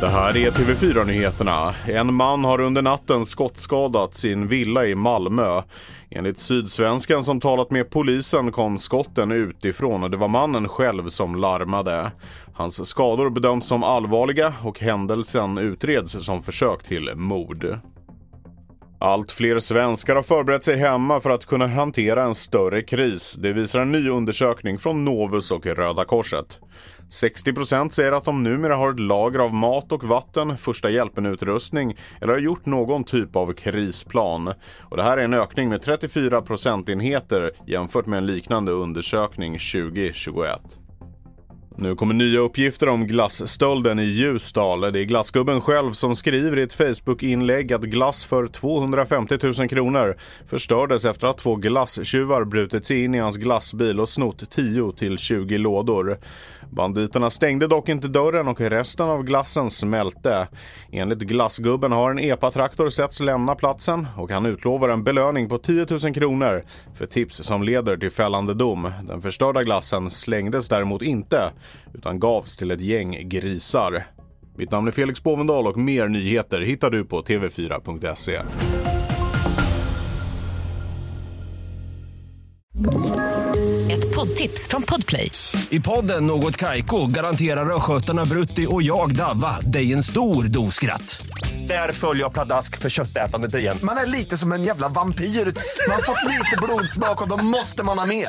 Det här är TV4-nyheterna. En man har under natten skottskadat sin villa i Malmö. Enligt Sydsvenskan som talat med polisen kom skotten utifrån och det var mannen själv som larmade. Hans skador bedöms som allvarliga och händelsen utreds som försök till mord. Allt fler svenskar har förberett sig hemma för att kunna hantera en större kris. Det visar en ny undersökning från Novus och Röda Korset. 60% säger att de numera har ett lager av mat och vatten, första hjälpen-utrustning eller har gjort någon typ av krisplan. Och det här är en ökning med 34 procentenheter jämfört med en liknande undersökning 2021. Nu kommer nya uppgifter om glasstölden i Ljusdal. Det är glassgubben själv som skriver i ett Facebook-inlägg att glass för 250 000 kronor förstördes efter att två glasstjuvar brutit sig in i hans glassbil och snott 10-20 lådor. Banditerna stängde dock inte dörren och resten av glassen smälte. Enligt glassgubben har en epatraktor setts lämna platsen och han utlovar en belöning på 10 000 kronor för tips som leder till fällande dom. Den förstörda glassen slängdes däremot inte utan gavs till ett gäng grisar. Mitt namn är Felix Bovendal och mer nyheter hittar du på tv4.se. Ett poddtips från Podplay. I podden Något Kaiko garanterar östgötarna Brutti och jag, Davva, dig en stor dos skratt. Där följer jag pladask för köttätandet igen. Man är lite som en jävla vampyr. Man har fått lite blodsmak och då måste man ha mer.